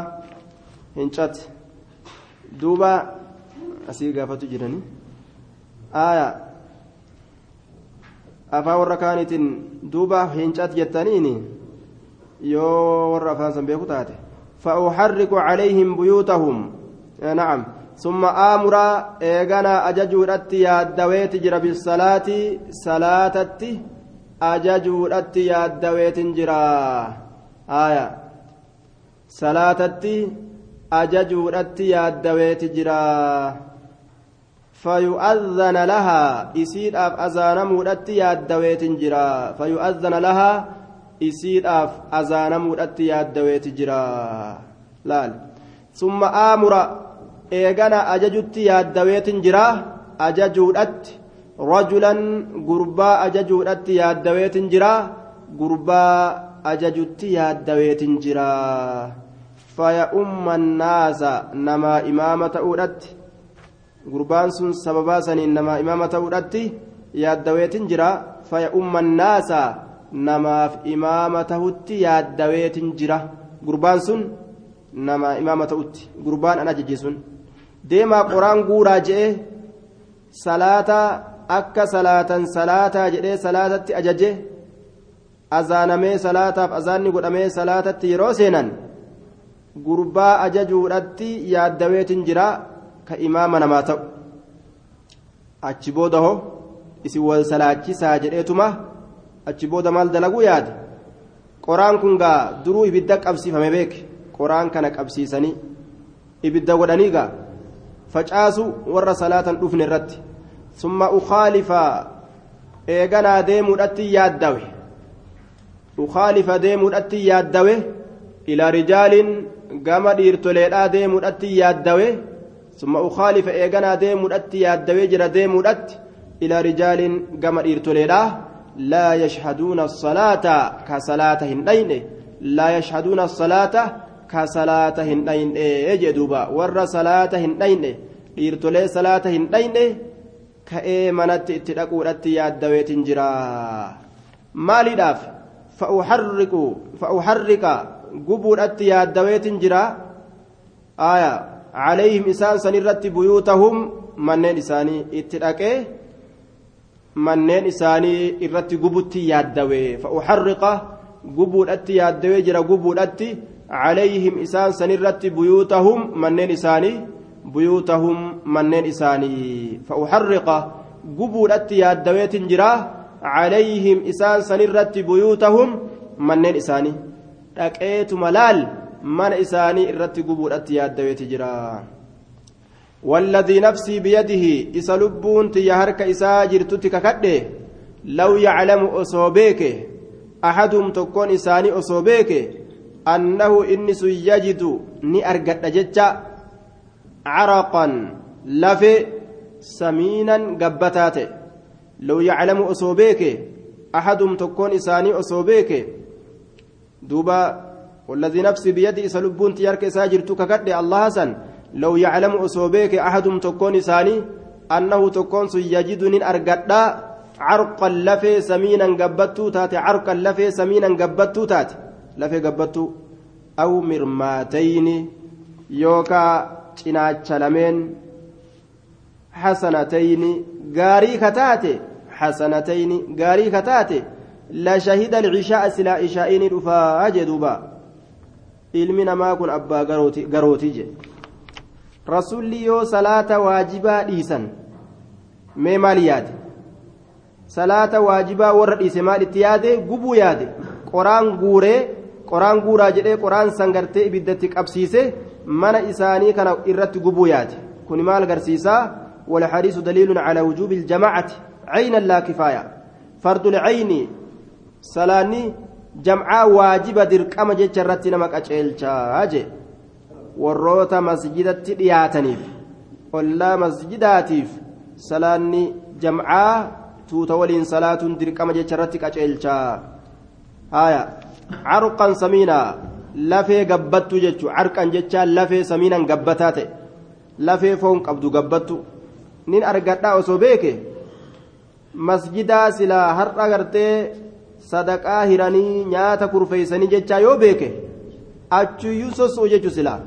hincati duuba asii gaafatu jiranii haya afaan warra kaaniitiin duuba hincati jettaniini yoo warra afaan san beeku taate فأحرق عليهم بيوتهم نعم ثم آمر إيغانا أججودت يادويت جرى بالصلاة صلاة أججودت يادويت جرى آية. صلاة أججودت يادويت جرى فيؤذن لها إسيد أف أذان مودت يادويت جرى فيؤذن لها إسيد أف أذان مودت يادويت جرى لال. ثم آمر eegana ajajutti yaaddaweetin jira ajajuudhatti rajulan gurbaa ajajuudhatti yaaddaweetin jira gurbaa ajajutti yaaddaweetin jira faya umma naasa namaa imaama ta'uudhatti gurbaan sun sababaa saniin namaa imaama ta'uudhatti yaaddaweetin jira faya umma naasa namaaf imaama tahutti yaaddaweetin jira gurbaan sun nama imaama ta'utti gurbaan an ajaje sun deemaa qoraan guuraa je'e salaata akka salaatan salaataa jedhee salaatatti ajaje azaanamee salaataaf azaanni godhamee salaatatti yeroo seenan gurbaa ajajuudhatti yaaddaweetin jira ka imaama namaa ta'u. Achi booda hoo isin wal salaachisaa jedheetuma achi booda maal dalaguu yaade qoraan kun gaa duruu ibidda qabsiifame beeke? Qoraan kana qabsiisanii ibidda godhanii gaa facaasu warra salaatan dhufne irratti summa ukhaalifa eeganaa deemuudhatti yaaddawe ukhaalifa deemuudhatti yaaddawe ilaa rijaaliin gama dhiirtoleedhaa deemuudhatti yaaddawe summa ukhaalifa eeganaa deemuudhatti yaaddawee jira deemuudhatti ilaa rijaaliin gama dhiirtoleedhaa laa yashhaduuna asalaata ka salaata hin dhayne laa yashhaduuna asalaata ka salaata hin dhayne jee duuba warra salaata hin dhayne dhiirtolee salaata hin dhayne ka'ee manatti itti dhaquudhatti yaaddaweetin jira maaliidhaaf? Fa'uharriqa gubuudhatti yaaddaweetin jira aya isaan san irratti buyuutahum manneen isaanii itti dhaqee manneen isaanii irratti gubutti yaaddawe fa'uharriqa gubuudhatti yaaddawee jira gubuudhatti calayhim isaan san irratti buyuutahum manneen isaanii buyuutahum manneen isaanii fa'uharriqa gubuudhatti yaaddaweetin jira calayhim isaan san irratti buyuutahum manneen isaanii dhaqeetuma laal mana isaanii irratti gubuudhatti yaaddaweeti jira والذي نفسي بيده إسلبون تيهرك إساجر تتككده لو يعلم أصوبيك أحدهم تكون إساني أصوبيك أنه يجد ني أرقد جتشا عرقا لفي سمينا قبتات. لو يعلم أصوبيك أحدهم تكون إساني أصوبيك. دوبا والذي نفسي بيدي إسلبون تيهرك إساجر تتككده الله سن. لو يعلم أصوبيك أحدهم تكون إساني أنه تكون يجد نين أرقدا عرقا لفي سمينا قبتو تاتي عرقا لفي سمينا قبتو تاتي لفي قبتو أو مرماتين يوكا cinaacha lameen حسنتين غاري كتاتي حسنتين غاري كتاتي لا شهد العشاء سلا عشاءين رفا جدوبا ilmi namaa kun abbaa garootii jedhe rasulli yoo salaata waajibaa dhiisan mee maal yaade salaata waajibaa warra dhiise maal itti yaade gubuu yaade qoraan guuree qoraan guuraa jedhee qoraan sangartee ibiddatti qabsiise mana isaanii kana irratti gubuu yaade kuni maal agarsiisaa والحديث دليل على وجوب الجماعة عينا لا كفاية فرد العين سلاني جمعا واجب درقم جچرت نمك أجي وروتا مسجدت دياتنيف ولا مسجداتيف سلاني جمعا توتا ولين صلاة درقم جچرت اچلچا آية carqan samiinaa lafee gabbattu jechu. Carqan jechaa lafee samiinan gabbataa ta'e. Lafee foon qabdu gabbattu. Nin argadhaa osoo beeke? Masjidaa silaa har'a gartee sadaqaa hiranii nyaata kurfeeysanii jechaa yoo beeke? Achuyyuu sosso'u jechu silaa.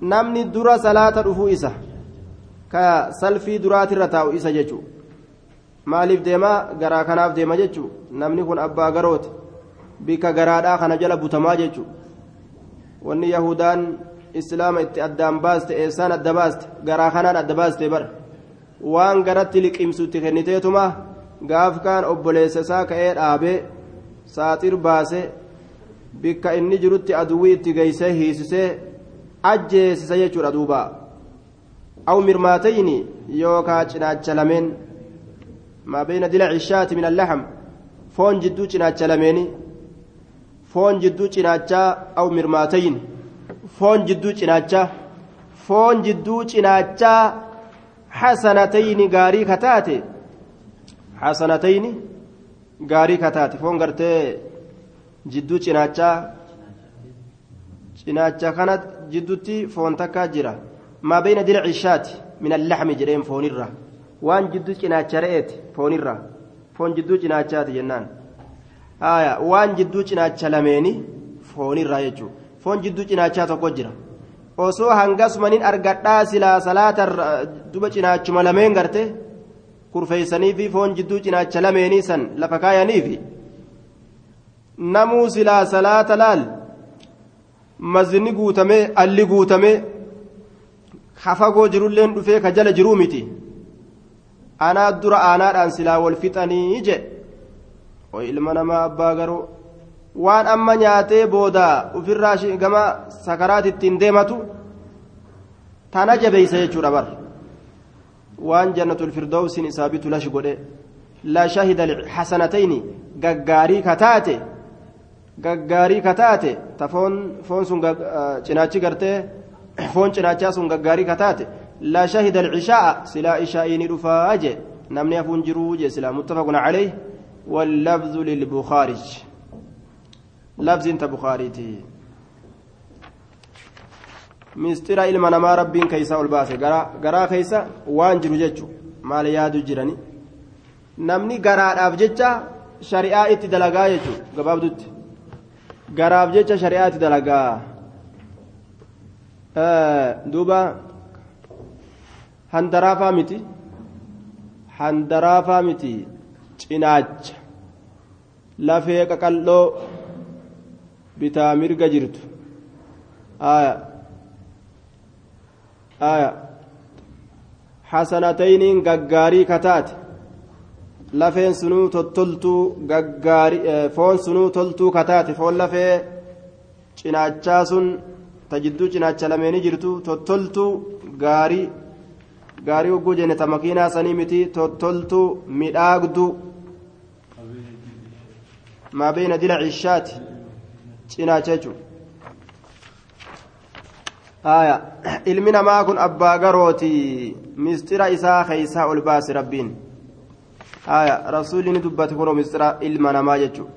Namni dura salaata dhufuu isa. Ka salfii duraatirra taa'u isa jechu. Maaliif deemaa? Garaa kanaaf deema jechu. Namni kun abbaa garooti bika garaadhaa kana jala butamaa jechu. Wanni yahudaan islaama itti addaan baaste eessaan adda baaste garaa kanaan adda baaste bar waan garatti liqimsu itti kenniteetuma gaaf kaan obboleessa isaa ka'ee dhaabee saaxir baase bikka inni jirutti aduwwii itti geeysee hiisisee ajjeesisa jechuudha duuba. Aw mirmaatayni yookaa cinaacha lameen maa dila cishaati min allaxam foon jidduu cinaacha lameeni jidduu cinaachaa aw mirmaatayni foon jidduu cinaachaa foon jidduu cinaachaa xasanatayni gaarii kataate xasanatayni gaarii kataate foon gartee jidduu cinaachaa cinaacha kana jidduutti foon takkaa jira maa bayna dilci shaati min allaxmi jedheen foonirra waan jidduu cinaacha re'eeti foonirra foon jidduu cinaachaati jennaan haya waan jidduu cinaacha lameeni foonirra jechuudha. Foon jidduu cinaachaa tokko jira. Osoo hangasumaniin argadhaa silaa salaata duba cinaachuma lameen garte kurfeeysanii fi foon jidduu cinaacha lameenii san lafa kaayaniifi namuu silaa salaata laal mazni guutamee alli guutamee hafagoo jirulleen dhufee ka jala jiruu miti. Anaa dura aanaadhaan silaa wal fixanii je ilma namaa abbaa garuu waan amma nyaatee booda ofirraa gama sakaraati ittiin deematu tana jabeeysa jechuudha bar waan jannatul firdawsiin isaa bitu lash godhe la shahida hasanatayni gaggaarii kataate gaggaarii kataate ta foon sun cinaachi gartee foon cinaachaa sun gaggaarii kataate la shahida alcisha'a silaa ishaa'iini dhufaa je namni hafuun jiruu je silaa muttafaqun calayh واللفظ للبخاري لفظ انت بخاريتي mistira ilma namaa rabbiin keeysa ol baase garaa keeysa waan jiru jechu maal yaadu jirani namni garaadhaaf jecha shari'aa itti dalagaa jechu gabaabdutti garaaf jecha shari'aa itti dalagaa duuba handaraafaa miti handaraafaa miti cinaacha lafee qaqal'oo bitaa mirga jirtu. Aya aya. Hasanatayniin gaggaarii kataate lafeen sunuu tottoltuu gaggaarii foon sunuu toltuu kataate foon lafee cinaachaa sun ta jidduu cinaacha lameeni jirtu tottoltuu gaarii gaarii hogguu jenne ta makiinaa sanii miti tottoltuu midhaagduu maa beeyna dila cishaati cinaacha jechuudha aya ilmi namaa kun abbaa garooti mistira isaa keeysaa ol baase rabbiin aya rasuulli ni dubbate kunoo mistira ilma namaa jechu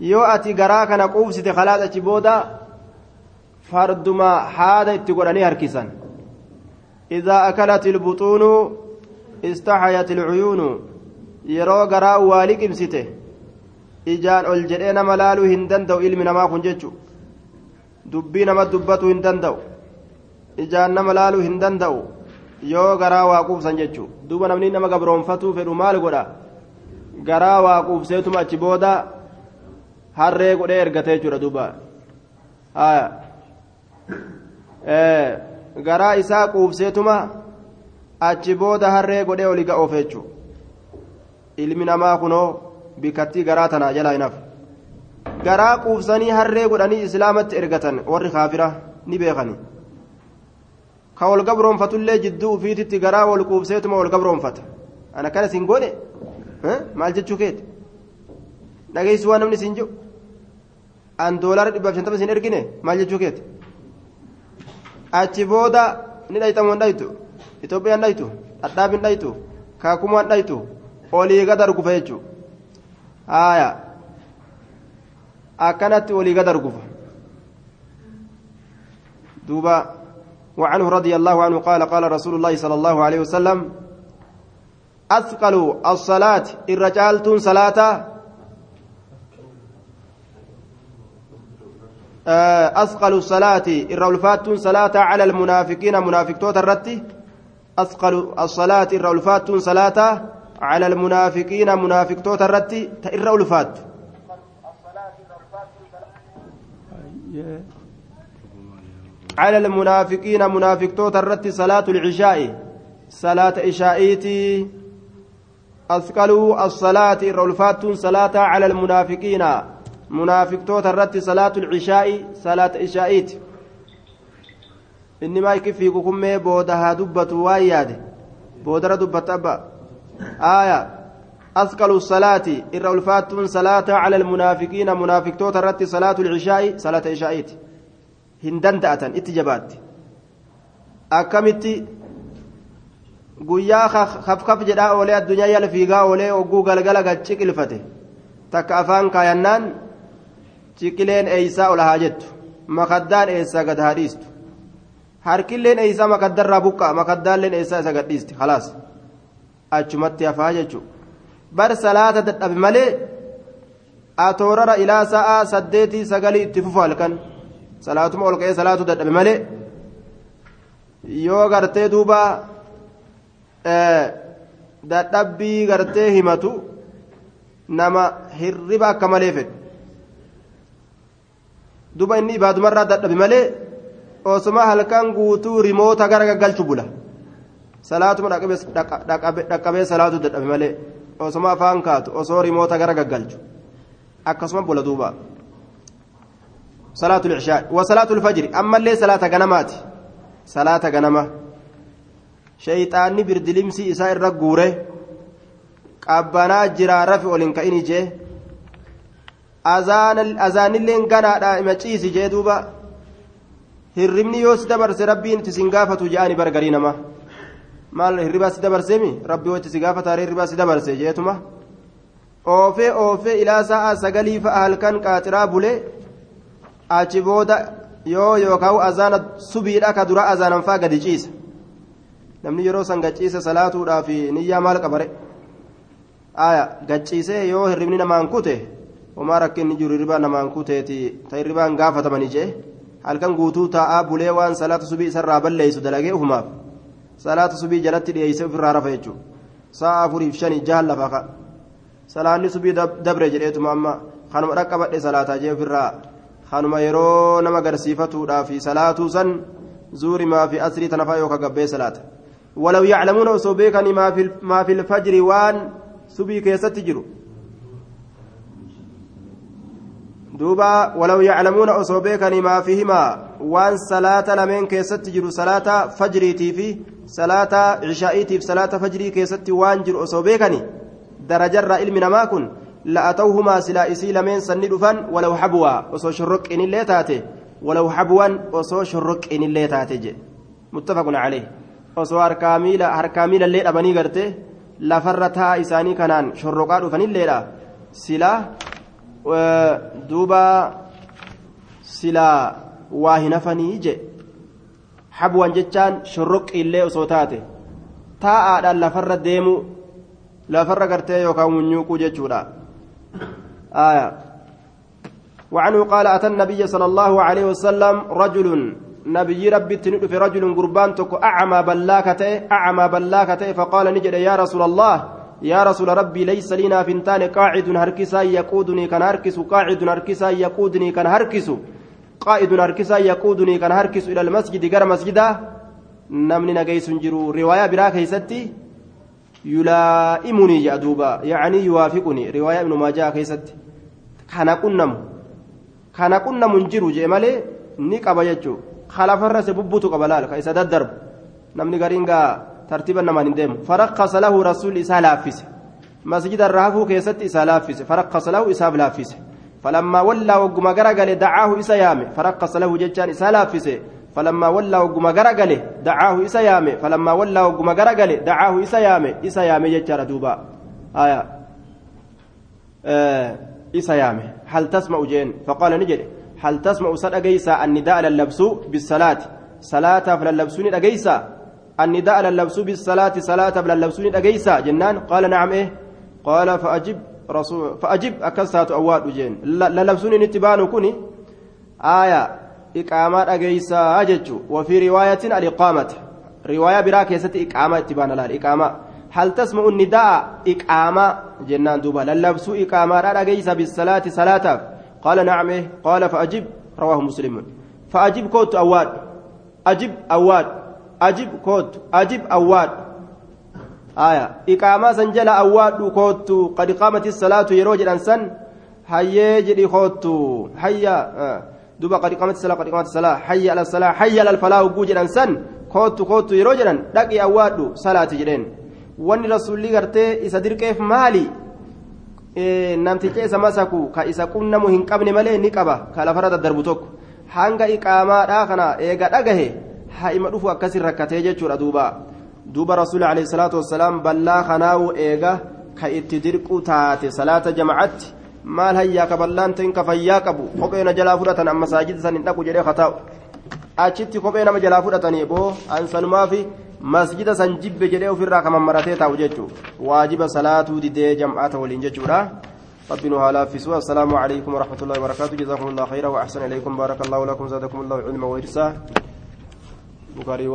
yoo ati garaa kana quubsite khalaas achi booda farduma haada itti godhanii harkisan idaa akalat ilbuxuunu istaxayat ilcuyuunu yeroo garaa waa liqimsite ijaan ol jedhee nama laaluu hin danda'u ilmi namaa kun jechu. Dubbii nama dubbatuu hin danda'u. Ijaan nama laaluu hin danda'u. Yoo garaa waa quubsan jechuun duuba namni nama gabroonfatuu fedhu maal godha? Garaa waa quubseetuma achi booda harree godhee ergatee jechuudha duuba. Garaa isaa quubseetuma achi booda harree godhee olii ga'oof jechuudha ilmi namaa kunoo bikkattii garaa tanaa jalaa hinaaf garaa quubsanii harree godhanii islaamatti ergatan warri kaafira ni beekani. Ka wal gabroonfatullee jidduu ufiititti garaa wal quubseetuma wal gabroonfata. Ana kana siin goone maal jechuu keeti? Dhageessu waan namni siin jiru? An doolaara dhibbaaf shantama siin ergine? Maal jechuu keeti? Achi booda ni dhayxamu hin dhaytu? Itoophiyaan dhaytu? Dhadhaabin dhaytu? Kaakumaan dhaytu? Olii gad argufa jechuudha haaya akkanatti olii gad argufa. Duuba. وعنه رضي الله عنه قال قال رسول الله صلى الله عليه وسلم أثقل الصلاة الرجال صلاة أثقل الصلاة الرولفات صلاة على المنافقين منافق توت الرتي أثقل الصلاة الرولفات صلاة على المنافقين منافق توت الرتي الرولفات على المنافقين منافق توت الرتي صلاة العشاء. صلاة عشائيتي أثقلوا الصلاة الرولفات صلاة على المنافقين. منافق توت الرتي صلاة العشاء صلاة عشائيتي إنما يكفي كم بودها دبة واياد بودر دبة أبا آية أثقل الصلاة الرولفات صلاة على المنافقين منافق توت الرتي صلاة العشاء صلاة عشائيتي hin danda'atan itti jabaatti akkamitti guyyaa kafkaf jedhaa oolee addunyaa yala fiigaa oolee ogguu galgala gad ciqilfate takka afaan kaayannaan ciqileen eeysaa ol haa jettu makaddaan eessaa gad haa dhiistu harkilleen eeysaa makaddarraa buqqaa makaddaalleen eessaa isa gad dhiisti khalaas achumatti hafaa jechuudha bar salaata dadhabe malee atoorara ilaa sa'aa saddeetii sagalii itti fufu halkan. salaatuma ol ka'ee salaatu dadhabe malee yoo gartee duuba dadhabbii gartee himatu nama hirriba akka malee fedhu duuba inni ibaadumarraa dadhabe malee osuma halkan guutuu rimoota gara gaggalchu bula salaatuma dhaqqabee salaatu dadhabe malee osuma afaan kaatu osoo rimoota gara gaggalchu akkasuma bula duuba. صلاة العشاء وصلاة الفجر أما اللي صلاة غنمات صلاة غنمة شيطاني بردلمسي إساء الرقورة قبنا جرى رفع ولنكئني جي أذان الأذان اللي انقنا مچيسي جي دوبا hirribni yoo si dabarse rabbiin itti sin gaafatu je'ani bargarii nama maal hirribaa si dabarsemi rabbi itti si gaafata hirribaa si dabarse jeetuma oofee oofee ilaa sa'a sagalii fa'a halkan qaaxiraa bulee achi booda yoo yookaan azaana subiidha ka dura azaanan faa gadi ciisa namni yeroo san gachiisa salaatuudhaaf niyyaa maal qabare gachiisee yoo hirribni namaan kute homaa rakkinni jiru hirribaa namaan kuteeti ta hirribaan gaafatamanii jee halkan guutuu taa'aa bulee waan salaata subii isarraa balleessu dalagee ufumaaf salaata subii jalatti dhiyeessee ofirraa rafa jechuudha sa'a afuriif shanii jahan lafa ka salaanni subii dabre jedheetuma amma kanuma dhaqqabadhe salaataa jee ofirraa kanuma yeroo nama garsiifatuudhaaf salaatuu san zuurimaa fi asrii tanafaa yookaan gabbee salaata walaw yaclamuuna osoo beekanii maa fi lfajri waan subii keessatti jiru duuba walaw yaclamuuna osoo beekanii maa fihimaa waan salaata lameen keessatti jiru salaata fajriitii fi salaata cishaa'iitiif salaata fajrii keessatti waan jiru osoo beekanii darajarraa ilmi namaa kun لأتوهما سلا إسي لمن سني دفن ولو حبوا وصو شرق إن اللي تاتي ولو حبوا وصو شرق إن اللي تاتي متفق عليه وصو هركاميل هركاميل اللي أبني قرته لفرتها إساني كانان اللي سلا دوبا سلا واهنا فنيجي حبوا جتان شرق إلي وصو تاتي تاء لفر ديمو lafarra gartee yookaan munyuuquu jechuudha آية. وعنه قال أتى النبي صلى الله عليه وسلم رجل نبي ربي تندف رجل قربان تكو أعمى بلاكته أعمى بلاكته فقال نجد يا رسول الله يا رسول ربي ليس لنا فنتان قاعد هركسا يقودني كان هركس قاعد هركسا يقودني كان هركس قائد هركسا يقودني كان هركس إلى المسجد غير مسجدا. نمني نجيس جرو. رواية برا كيستي يلائمني يا دوبا. يعني يوافقني. رواية ابن ماجه كيستي. كان كنم كان كنم جرو جمالي ni qaba jechuun khalafarra se bubbutu qaba laal ka isa tartiiba namaan hin deemu faraqqasa lahu rasuulli isaa laaffise masjida irraa hafuu keessatti isaa laaffise faraqqasa lahu isaaf laaffise falammaa wallaa wagguma garagale dacaahu isa yaame faraqqasa lahu jechaan isaa laaffise فلما ولى وقم غرغله دعاه إسا يامي فلما ولى وقم غرغله دعاه إسا يامي إسا يامي جتر دوبا آية آه إسا يامي هل تسمع جين فقال نجد هل تسمع صدى جيسا النداء للبس بالصلاة صلاة فللبسوني أجيسا النداء للبس بالصلاة صلاة فللبسوني أجيسا جنان. قال نعم إيه. قال فأجب رسول فأجب أكسات أواد جين للبسوني نتبان كوني آية إقامة أجيسا أجتشو وفي رواية الإقامة. رواية براك يستي إقامة اتبان لا الإقامة. هل تسمع النداء إقامة؟ جنان دوبا. للبس إقامة أجيسا بالصلاة صلاة. قال نعم إيه. قال فأجب. رواه مسلم. فأجب كوت أواد. أجب أواد. أجب كوت أجب أواد آية إقامة سنجل أواد كوت قد قامت الصلاة يروج الأنسان هيا جدي كوت هيا آه. دوبا قد قامت الصلاة قد قامت الصلاة حي على الصلاة حي على الفلاح وجوج الأنسان كوت كوت يروج دقي أواد صلاة جدين wanni rasuulli gartee isa dirqeef maali? Namticha isa masaku ka isa qunnamu hin qabne malee ni qaba. Ka lafarra daddarbu tokko. Hanga iqaamaadhaa kana eega dhagahe. Haa ima dhufu akkasin rakkatee jechuudha duuba duuba rasuuli alayhi salaatu wassalaam ballaa kanaawu eega ka itti dirqu taate salaata jamacatti maal hayyaa ka ballaan ta'in ka fayyaa qabu kophee na jalaa fudhatan amma saajida san hin dhaqu jedhee kataa'u achitti kophee nama jalaa fudhatanii boo ansanumaafi masjida san jibbe jedhee ofirraa kaman maratee taa'u jechuudha waajiba salaatuu didee jam'aata waliin jechuudha ربنا هلا في سوى السلام عليكم ورحمة الله وبركاته جزاكم الله خيرا وأحسن إليكم بارك الله لكم زادكم الله علما وإرسا Bukhari